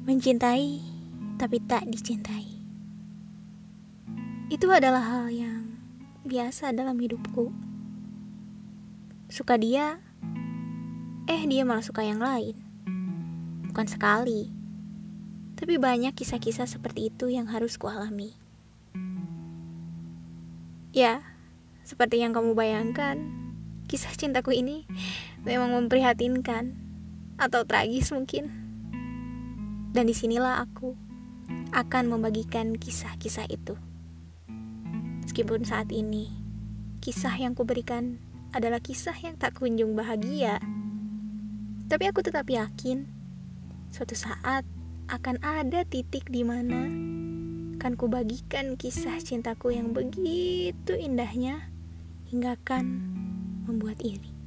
Mencintai tapi tak dicintai. Itu adalah hal yang biasa dalam hidupku. Suka dia, eh dia malah suka yang lain. Bukan sekali, tapi banyak kisah-kisah seperti itu yang harus kualami. Ya, seperti yang kamu bayangkan, kisah cintaku ini memang memprihatinkan atau tragis mungkin. Dan di sinilah aku akan membagikan kisah-kisah itu. Meskipun saat ini kisah yang kuberikan adalah kisah yang tak kunjung bahagia, tapi aku tetap yakin suatu saat akan ada titik di mana akan kubagikan kisah cintaku yang begitu indahnya hingga kan membuat iri.